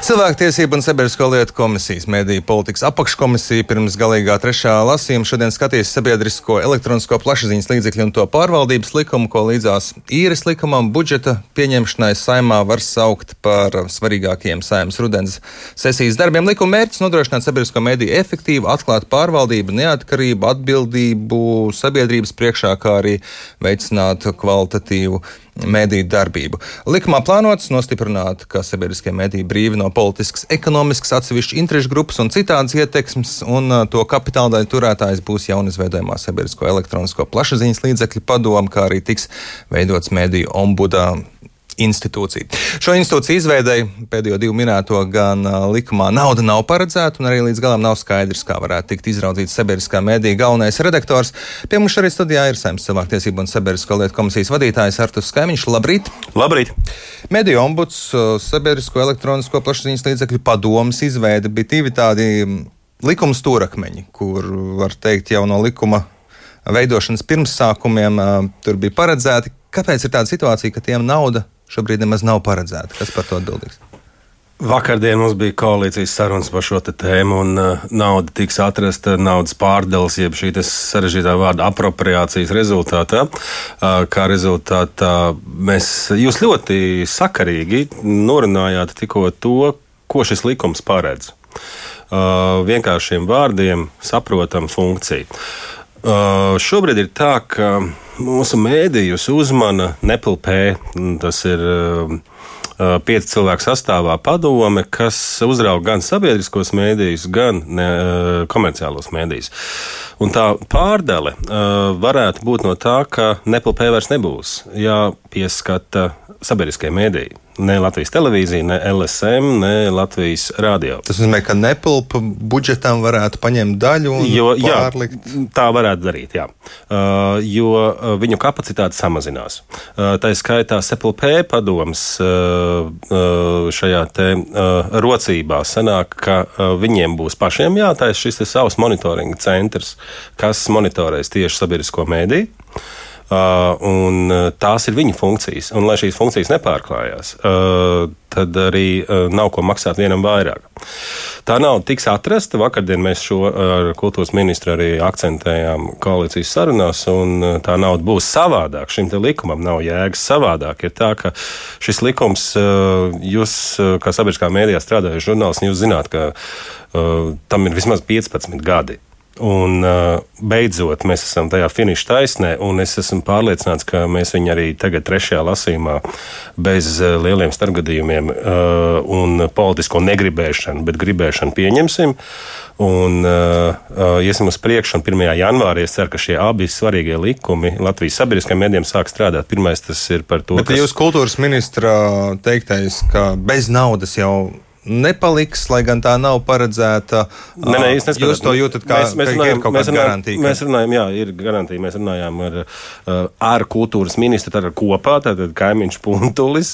Cilvēktiesība un sabiedrisko lietu komisijas mediju politikas apakškomisija pirms galīgā trešā lasījuma šodien skatīs sabiedrisko elektronisko plašsaziņas līdzekļu un to pārvaldības likumu, ko līdzās īres likumam budžeta pieņemšanai saimā var saukt par svarīgākiem saimas rudens sesijas darbiem. Likuma mērķis nodrošināt sabiedrisko mediju efektīvu, atklātu pārvaldību, neatkarību, atbildību sabiedrības priekšā, kā arī veicināt kvalitatīvu mediju darbību. Likumā plānots nostiprināt, ka sabiedriskie mediji brīvi no politiskas, ekonomiskas, atsevišķu interešu grupas un citādas ietekmes, un uh, to kapitāla daļu turētājs būs jaunizveidojumā sabiedrisko elektronisko plašsaziņas līdzekļu padoma, kā arī tiks veidots mediju ombudā institūcija. Šo institūciju izveidēja pēdējo divu minēto gan likumā nauda nav paredzēta, un arī līdz galam nav skaidrs, kā varētu tikt izraudzīts sabiedriskā mēdīja galvenais redaktors. Pie mums šorīt studijā ir Saimnes cilvēktiesību un sabiedrisko lietu komisijas vadītājs Artus Skaimiņš. Labrīt! Labrīt! Mediju ombuds, sabiedrisko elektronisko plašsaziņas līdzekļu padomas izveide bija divi tādi likuma stūrakmeņi, kur var teikt jau no likuma veidošanas pirmsākumiem tur bija paredzēti. Kāpēc ir tāda situācija, ka tiem nauda šobrīd nemaz nav paredzēta. Kas par to atbildīgs? Vakardien mums bija koalīcijas sarunas par šo tēmu, un uh, nauda tiks atrasta naudas pārdales, jeb šī sarežģītā vārda apropriācijas rezultātā. Uh, kā rezultātā mēs, jūs ļoti sakarīgi norunājāt tikko to, ko šis likums paredz. Uh, vienkāršiem vārdiem saprotam funkciju. Uh, šobrīd ir tā, ka mūsu mēdījus uzmana Nepilpē. Tas ir uh, uh, pieci cilvēku sastāvā padome, kas uzrauga gan sabiedriskos mēdījus, gan ne, uh, komerciālos mēdījus. Un tā pārdale uh, varētu būt no tā, ka Nepilpē vairs nebūs jāpieskata sabiedriskie mēdīji ne Latvijas televīzija, ne LSM, ne Latvijas radio. Tas nozīmē, ka nepilpa budžetam varētu paņemt daļu un jo, pārlikt. Jā, tā varētu darīt, jā. Uh, jo uh, viņu kapacitāte samazinās. Uh, tā ir skaitā SEPLP padoms uh, uh, šajā te uh, rocībā sanāk, ka viņiem būs pašiem jātaisa šis savs monitoringa centrs, kas monitorēs tieši sabiedrisko mēdīju. Uh, un uh, tās ir viņa funkcijas. Un, lai šīs funkcijas nepārklājās, uh, tad arī nav ko maksāt vienam vairāk. Tā nauda tiks atrasta. Vakardien mēs šo ar kultūras ministru arī akcentējām koalīcijas sarunās, un tā nauda būs savādāk. Šim likumam nav jēgas savādāk. Ir tā, ka šis likums, jūs, kā sabiedriskā mēdījā strādājuši žurnālisti, jūs zināt, ka uh, tam ir vismaz 15 gadi. Un beidzot, mēs esam tajā finiša taisnē, un es esmu pārliecināts, ka mēs viņu arī tagad, trešajā lasījumā, bez lieliem starpgadījumiem un politisko negribēšanu, bet gribēšanu pieņemsim. Un uh, iesim uz priekšu, un 1. janvārī es ceru, ka šie abi svarīgie likumi Latvijas sabiedriskajiem medijiem sāk strādāt. Pirmais tas ir par to, ka. Jūs kultūras ministra teiktais, ka bez naudas jau nepaliks, lai gan tā nav paredzēta. Nē, nē, es neskatu. Jūs to jūtat kā, mēs, mēs runājam, kaut kāda garantija? Mēs runājam, jā, ir garantija. Mēs runājām ar, ar kultūras ministru, tad kopā, tātad kaimiņš Puntulis,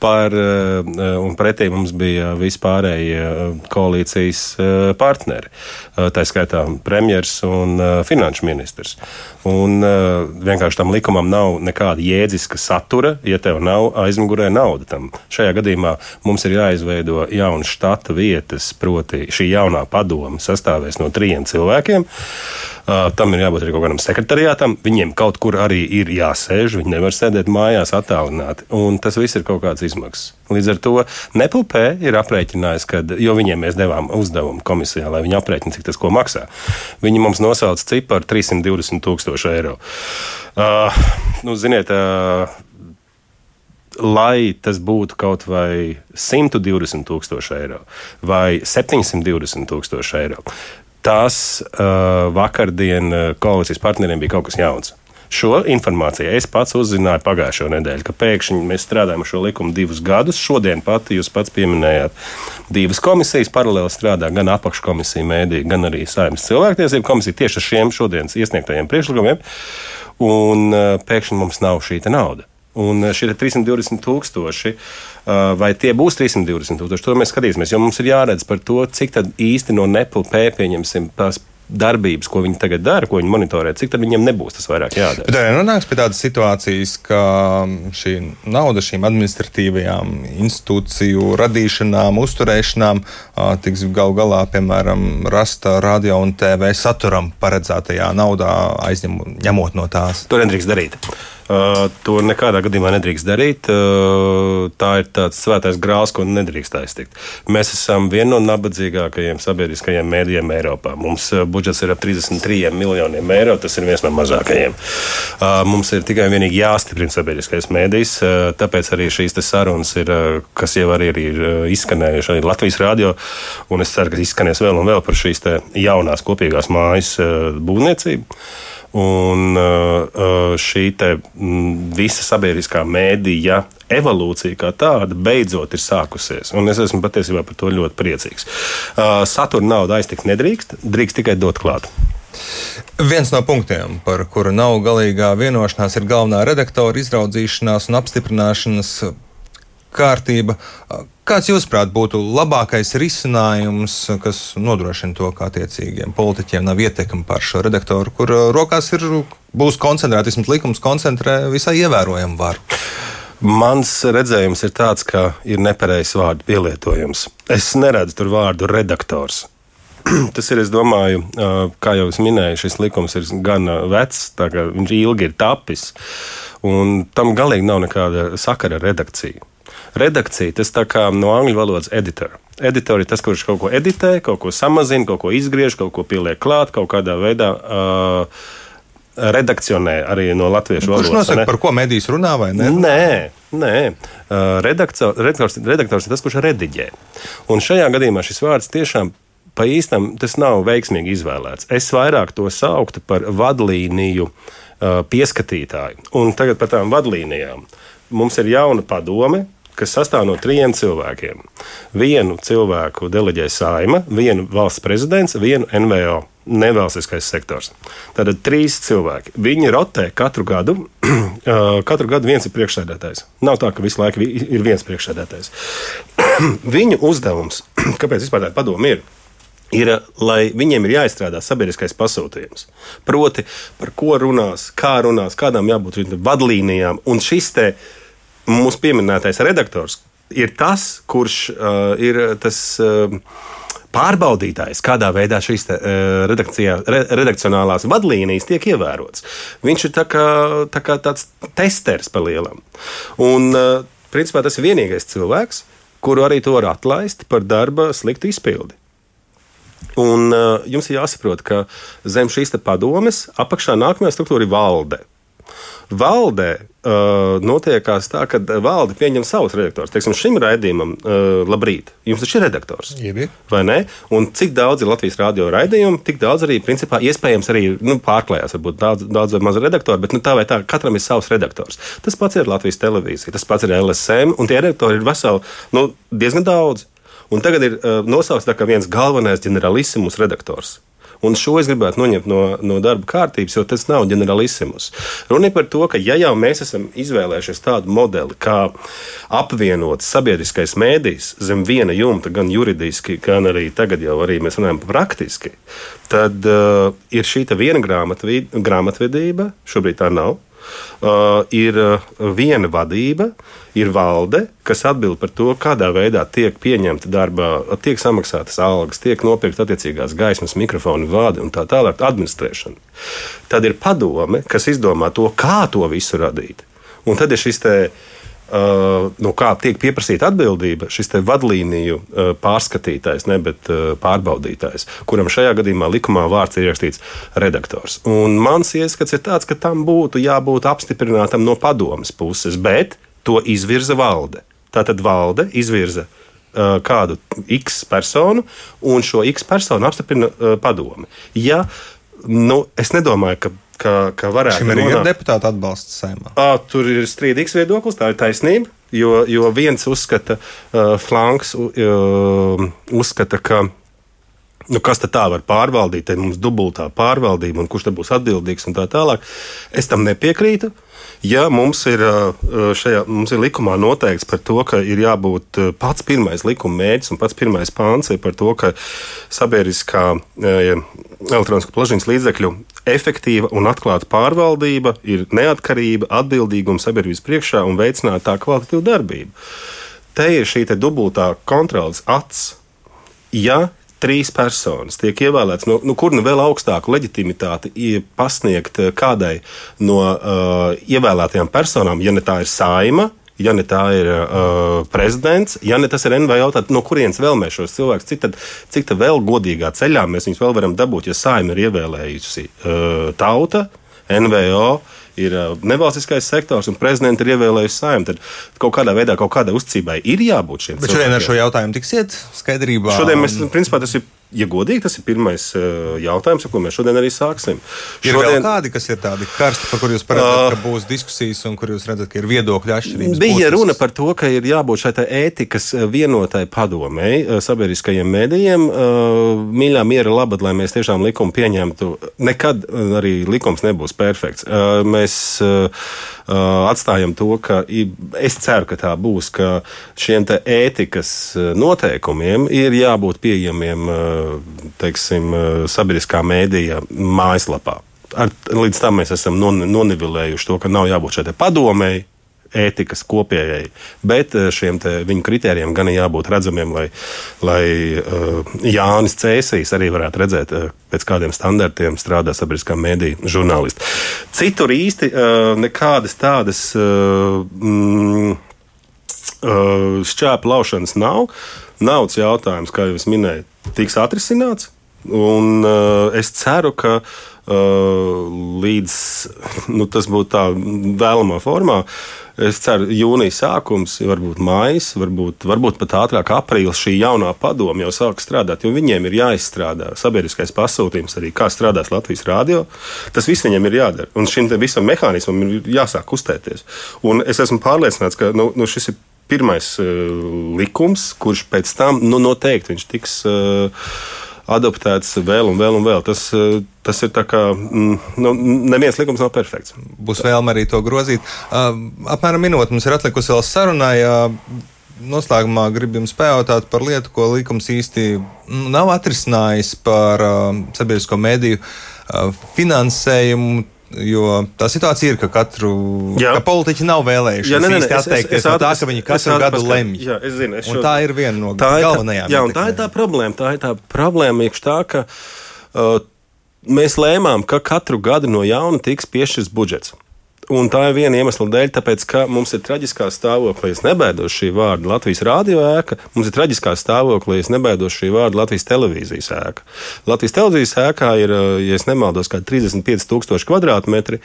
par, un pretī mums bija vispārējie koalīcijas partneri. Tā skaitā premjers un finanšu ministrs. Un vienkārši tam likumam nav nekāda jēdziska satura, ja tev nav aizmugurē nauda tam. Šajā gadījumā mums ir jāizveido jaunas štata vietas, proti šī jaunā padoma sastāvēs no trijiem cilvēkiem. Uh, tam ir jābūt arī kaut kādam sekretariātam. Viņiem kaut kur arī ir jāsēž. Viņi nevar sēdēt mājās attālināti. Un tas viss ir kaut kāds izmaksas. Līdz ar to Nepelpē ir aprēķinājis, ka, jo viņiem mēs devām uzdevumu komisijā, lai viņi aprēķina, cik tas maksā. Viņi mums nosauca ciparu 320 tūkstoši eiro. Uh, nu, ziniet, uh, lai tas būtu kaut vai 120 tūkstoši eiro vai 720 tūkstoši eiro. Tas uh, vakardien koalīcijas partneriem bija kaut kas jauns. Šo informāciju es pats uzzināju pagājušo nedēļu, ka pēkšņi mēs strādājam ar šo likumu divus gadus. Šodien pati jūs pats pieminējāt, divas komisijas paralēli strādā gan apakškomisija mēdī, gan arī saimnes cilvēktiesību komisija tieši ar šiem šodienas iesniegtajiem priekšlikumiem. Un uh, pēkšņi mums nav šī nauda. Un eh, šie 320 tūkstoši, eh, vai tie būs 320 tūkstoši, to mēs skatīsimies. Jo mums ir jāredz par to, cik īsti no Nepal P pieņemsim tās darbības, ko viņi tagad dara, ko viņi monitorē, cik tad viņiem nebūs tas vairāk jādara. Bet arī nonāks pie tādas situācijas, ka šī nauda šīm administratīvajām institūciju radīšanām, uzturēšanām tiks gal galā, piemēram, rasta radio un TV saturam paredzētajā naudā, aizņem, ņemot no tās. To nedrīkst darīt. Uh, to nekādā gadījumā nedrīkst darīt. Uh, tā ir tāds svētais grāls, ko nedrīkst aiztikt. Mēs esam viena no nabadzīgākajiem sabiedriskajiem mēdījiem Eiropā. Mums uh, budžets ir ap 33 miljoniem eiro, tas ir viens no mazākajiem. Mums ir tikai un vienīgi jāstiprina sabiedriskais mēdījis, tāpēc arī šīs sarunas ir, kas jau arī ir izskanējušas arī Latvijas radio, un es ceru, ka izskanēs vēl un vēl par šīs jaunās kopīgās mājas būvniecību. Un uh, uh, šī te, mm, visa sabiedriskā mēdīja evolūcija kā tāda beidzot ir sākusies. Un es esmu patiesībā par to ļoti priecīgs. Uh, satura naudu aiztikt nedrīkst, drīkst tikai dot klāt. Viens no punktiem, par kuru nav galīgā vienošanās, ir galvenā redaktora izraudzīšanās un apstiprināšanas kārtība. Kāds, jūsuprāt, būtu labākais risinājums, kas nodrošina to, ka attiecīgiem politiķiem nav ietekme pār šo redaktoru, kur uh, rokās ir, būs koncentrēta, vismaz likums koncentrē visai ievērojamu varu? Mans redzējums ir tāds, ka ir nepareizs vārdu pielietojums. Es neredzu tur vārdu redaktors. Tas ir, es domāju, uh, kā jau es minēju, šis likums ir gan uh, vecs, viņš ilgi ir tapis, un tam galīgi nav nekāda sakara ar redakciju. Redakcija tas tā kā no angļu valodas editor. Editori ir tas, kurš kaut ko editē, kaut ko samazina, kaut ko izgriež, kaut ko pieliek klāt, kaut kādā veidā. Uh, redakcionē arī no latviešu valodas. Kurš nosaka, par ko medijas runā vai ne? Nē, nē. Redaktors, redaktors, redaktors ir tas, kurš rediģē. Un šajā gadījumā šis vārds tiešām pa īstam tas nav veiksmīgi izvēlēts. Es vairāk to sauktu par vadlīniju uh, pieskatītāju. Un tagad par tām vadlīnijām. Mums ir jauna padome, kas sastāv no trijiem cilvēkiem. Vienu cilvēku deleģē saima, vienu valsts prezidents, vienu NVO. Nevalstiskais sektors. Tātad trīs cilvēki. Viņi rotē katru gadu. katru gadu viens ir priekšsēdētājs. Nav tā, ka visu laiku ir viens priekšsēdētājs. Viņu uzdevums, kāpēc vispār tāda padoma ir, ir, lai viņiem ir jāizstrādā sabiedriskais pasūtījums. Proti, par ko runās, kā runās, kādām jābūt vadlīnijām. Un šis te uh, mūsu pieminētais redaktors ir tas, kurš uh, ir tas. Uh, pārbaudītājs, kādā veidā šīs te, uh, re, redakcionālās vadlīnijas tiek ievērotas. Viņš ir tā kā, tā kā tāds testers pa lielam. Un, uh, principā, tas ir vienīgais cilvēks, kuru arī to var atlaist par darba sliktu izpildi. Un, uh, jums ir jāsaprot, ka zem šīs padomes apakšā nākamajā struktūra ir valde. Valdē uh, notiekās tā, ka valde pieņem savus redaktorus. Teiksim, šim raidījumam, uh, labrīt, jums taču ir redaktors. Iebi. Vai ne? Un cik daudz ir Latvijas radio raidījumu, tik daudz arī, principā, iespējams, arī nu, pārklājās. Varbūt daudz, daudz vai maz redaktori, bet nu, tā vai tā, katram ir savs redaktors. Tas pats ir Latvijas televīzija, tas pats ir LSM, un tie redaktori ir veseli, nu, diezgan daudz. Un tagad ir uh, nosaukts kā viens galvenais ģenerālismus redaktors. Un šo es gribētu noņemt no, no darba kārtības, jo tas nav ģenerālisms. Runa ir par to, ka ja jau mēs esam izvēlējušies tādu modeli, kā apvienot sabiedriskais mēdījis zem viena jumta, gan juridiski, gan arī tagad jau arī mēs runājam praktiski, tad uh, ir šī viena grāmatvedība, šobrīd tā nav. Uh, ir uh, viena vadība, ir valde, kas atbild par to, kādā veidā tiek pieņemta darbā, tiek samaksātas algas, tiek nopirkt attiecīgās gaismas, mikrofoni, vādi un tā tālāk, administrēšana. Tad ir padome, kas izdomā to, kā to visu radīt. Un tad ir šis te. Uh, nu, kā tiek pieprasīta atbildība, šis vadlīniju uh, pārskatītājs, ne, bet uh, pārbaudītājs, kuram šajā gadījumā likumā vārds ir ierakstīts redaktors. Un mans ieskats ir tāds, ka tam būtu jābūt apstiprinātam no padomas puses, bet to izvirza valde. Tātad valde izvirza kādu X personu, un šo X personu apstiprina padome. Ja, nu, es nedomāju, ka ka, ka varētu būt. Arī ir deputāta atbalsts saimā. À, tur ir strīdīgs viedoklis, tā ir taisnība. Jo, jo viens uzskata, uh, flanks uh, uzskata, ka Nu, kas tā var pārvaldīt? Tad mums dubultā pārvaldība, un kurš tad būs atbildīgs un tā tālāk. Es tam nepiekrītu. Ja mums ir, šajā, mums ir likumā noteikts par to, ka ir jābūt pats pirmais likuma mērķis un pats pirmais pāns ir par to, ka sabiedriskā elektroniskā plašiņas līdzekļu efektīva un atklāta pārvaldība ir neatkarība, atbildīguma sabiedrības priekšā un veicināt tā kvalitatīvu darbību. Te ir šī dubultā kontrolas acs. Ja trīs personas tiek ievēlētas, no, nu, kur nu vēl augstāku leģitimitāti pasniegt eh, kādai no uh, ievēlētajām personām, ja ne tā ir saima. Ja ne tā ir uh, prezidents, ja ne tas ir NVO, tad no kurienes vēl mēs šos cilvēkus, cik, tad, cik tad vēl godīgā ceļā mēs viņus vēl varam dabūt, ja saima ir ievēlējusi uh, tauta, NVO, uh, ir nevalstiskais sektors un prezidents ir ievēlējusi saimnu, tad kaut kādā veidā, kaut kādai uzticībai ir jābūt šiem. Bet šodien ar šo jautājumu tiksiet skaidrībā? Šodien mēs, principā, tas ir ja godīgi, tas ir pirmais uh, jautājums, ar ko mēs šodien arī sāksim. Ir šodien... vēl kādi, kas ir tādi karsti, par kuriem jūs paredzat, ka būs diskusijas un kur jūs redzat, ka ir viedokļu atšķirības? Bija būtisks. runa par to, ka ir jābūt šai ētikas vienotai padomei uh, sabiedriskajiem mēdījiem. Mīļā miera labad, lai mēs tiešām likumu pieņemtu. Nekad arī likums nebūs perfekts. Mēs atstājam to, ka es ceru, ka tā būs, ka šiem ētikas noteikumiem ir jābūt pieejamiem. Teiksim, sabiedriskā mēdīja mājaslapā. Ar, līdz tam mēs esam non, nonivelējuši to, ka nav jābūt šai padomēji, ētikas kopējai, bet šiem viņu kritērijiem gan ir jābūt redzamiem, lai, lai uh, Jānis Cēsīs arī varētu redzēt, uh, pēc kādiem standartiem strādā sabiedriskā mēdīja žurnālisti. Citur īsti uh, nekādas tādas mm, šķēpa laušanas nav. Naudas jautājums, kā jau es minēju, tiks atrisināts. Un, uh, es ceru, ka uh, līdz nu, tas būtu tā vēlamā formā, es ceru, jūnijas sākums, varbūt maijs, varbūt, varbūt pat ātrāk aprīlis šī jaunā padoma jau sāk strādāt, jo viņiem ir jāizstrādā sabiedriskais pasūtījums arī, kā strādās Latvijas rādio. Tas viss viņiem ir jādara. Un šim visam mehānismam ir jāsāk kustēties. Un es esmu pārliecināts, ka nu, nu, šis ir pirmais uh, likums, kurš pēc tam nu, noteikti viņš tiks. Uh, adaptēts vēl un vēl un vēl. Tas, uh, tas ir tā kā, mm, nu, neviens likums nav perfekts. Būs vēlme arī to grozīt. Apmēram minūte mums ir atlikusi vēl sarunai. Noslēgumā gribu jums pajautāt par lietu, ko likums īsti nu, nav atrisinājis par uh, sabiedrisko mediju uh, finansējumu Jo tā situācija ir, ka katru jā. ka politiķi nav vēlējušies jā, ne, ne, ne, atteikties es, es, no tā, ka viņi katru gadu lemj. Jā, es zinu, es šo... tā ir viena no tā galvenajām. Tā, jā, un tā ir tā problēma. Tā ir tā problēma iekš tā, ka uh, mēs lēmām, ka katru gadu no jauna tiks piešķirts budžets. Un tā ir viena iemesla dēļ, tāpēc, ka mums ir traģiskā stāvoklī, es nebaidos šī vārda Latvijas rādio ēka, mums ir traģiskā stāvoklī, es nebaidos šī vārda Latvijas televīzijas ēka. Latvijas televīzijas ēkā ir, ja nemaldos, kaut 35 tūkstoši kvadrātmetri,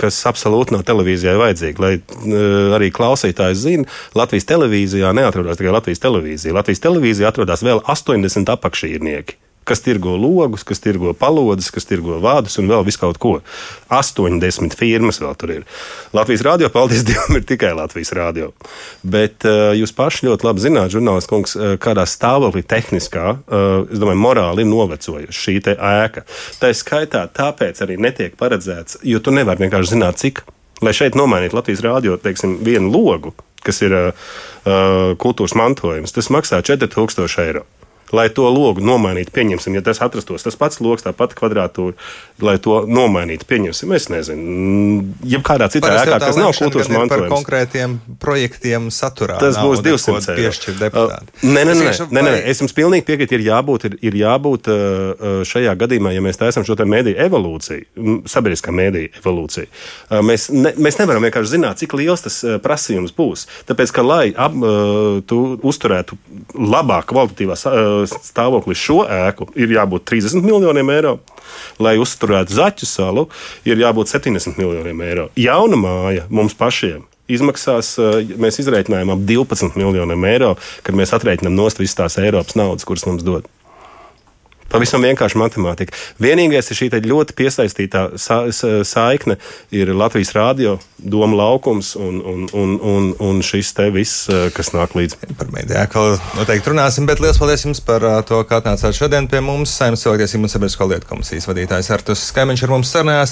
kas absolūti nav televīzijai vajadzīgi. Lai arī klausītājs zina, Latvijas televīzijā neatrodas tikai Latvijas televīzija. Latvijas televīzijā atrodas vēl 80 apakšīrnieki kas tirgo logus, kas tirgo palodzes, kas tirgo vādus un vēl visu kaut ko. 80 firmas vēl tur ir. Latvijas rādio, paldies Dievam, ir tikai Latvijas rādio. Bet uh, jūs paši ļoti labi zināt, žurnālists kungs, uh, kādā stāvoklī tehniskā, uh, es domāju, morāli ir novecojusi šī ēka. Tā skaitā tāpēc arī netiek paredzēts, jo tu nevari vienkārši zināt, cik. Lai šeit nomainītu Latvijas rādio, teiksim, vienu logu, kas ir uh, kultūras mantojums, tas maksā 4000 eiro lai to logu nomainītu. Pieņemsim, ja tas atrastos tas pats logs, tā pati kvadrātūra, lai to nomainītu. Pieņemsim, es nezinu, jebkādā citā ēkā, kas nav kultūras mantojums. Par konkrētiem projektiem saturā. Tas būs 200 piešķirt deputāti. Uh, nē, nē, nē, nē, nē, es jums pilnīgi piekrītu, ir jābūt, ir, ir jābūt uh, šajā gadījumā, ja mēs taisam šo te mēdīju evolūciju, sabiedriskā mēdīja evolūciju, uh, mēs, ne, mēs nevaram vienkārši zināt, cik liels tas prasījums būs. Tāpēc, ka lai ap, tu uzturētu labāk kvalitatīvā stāvokli šo ēku ir jābūt 30 miljoniem eiro. Lai uzturētu zaķu salu, ir jābūt 70 miljoniem eiro. Jauna māja mums pašiem izmaksās, eh, mēs izreikinājām ap 12 miljoniem eiro, kad mēs atrēķinām nost visas tās Eiropas naudas, kuras mums dod. Pavisam vienkārši matemātika. Vienīgais ir šī ļoti piesaistītā sa saikne ir Latvijas rādio, doma laukums un, un, un, un, un šis te viss, kas nāk līdzi. Par mēdījā vēl noteikti runāsim, bet liels paldies jums par to, ka atnācāt šodien pie mums. Saimnes cilvēktiesību un sabiedrisko lietu komisijas vadītājs Artus Skaimiņš ar mums sarunājās.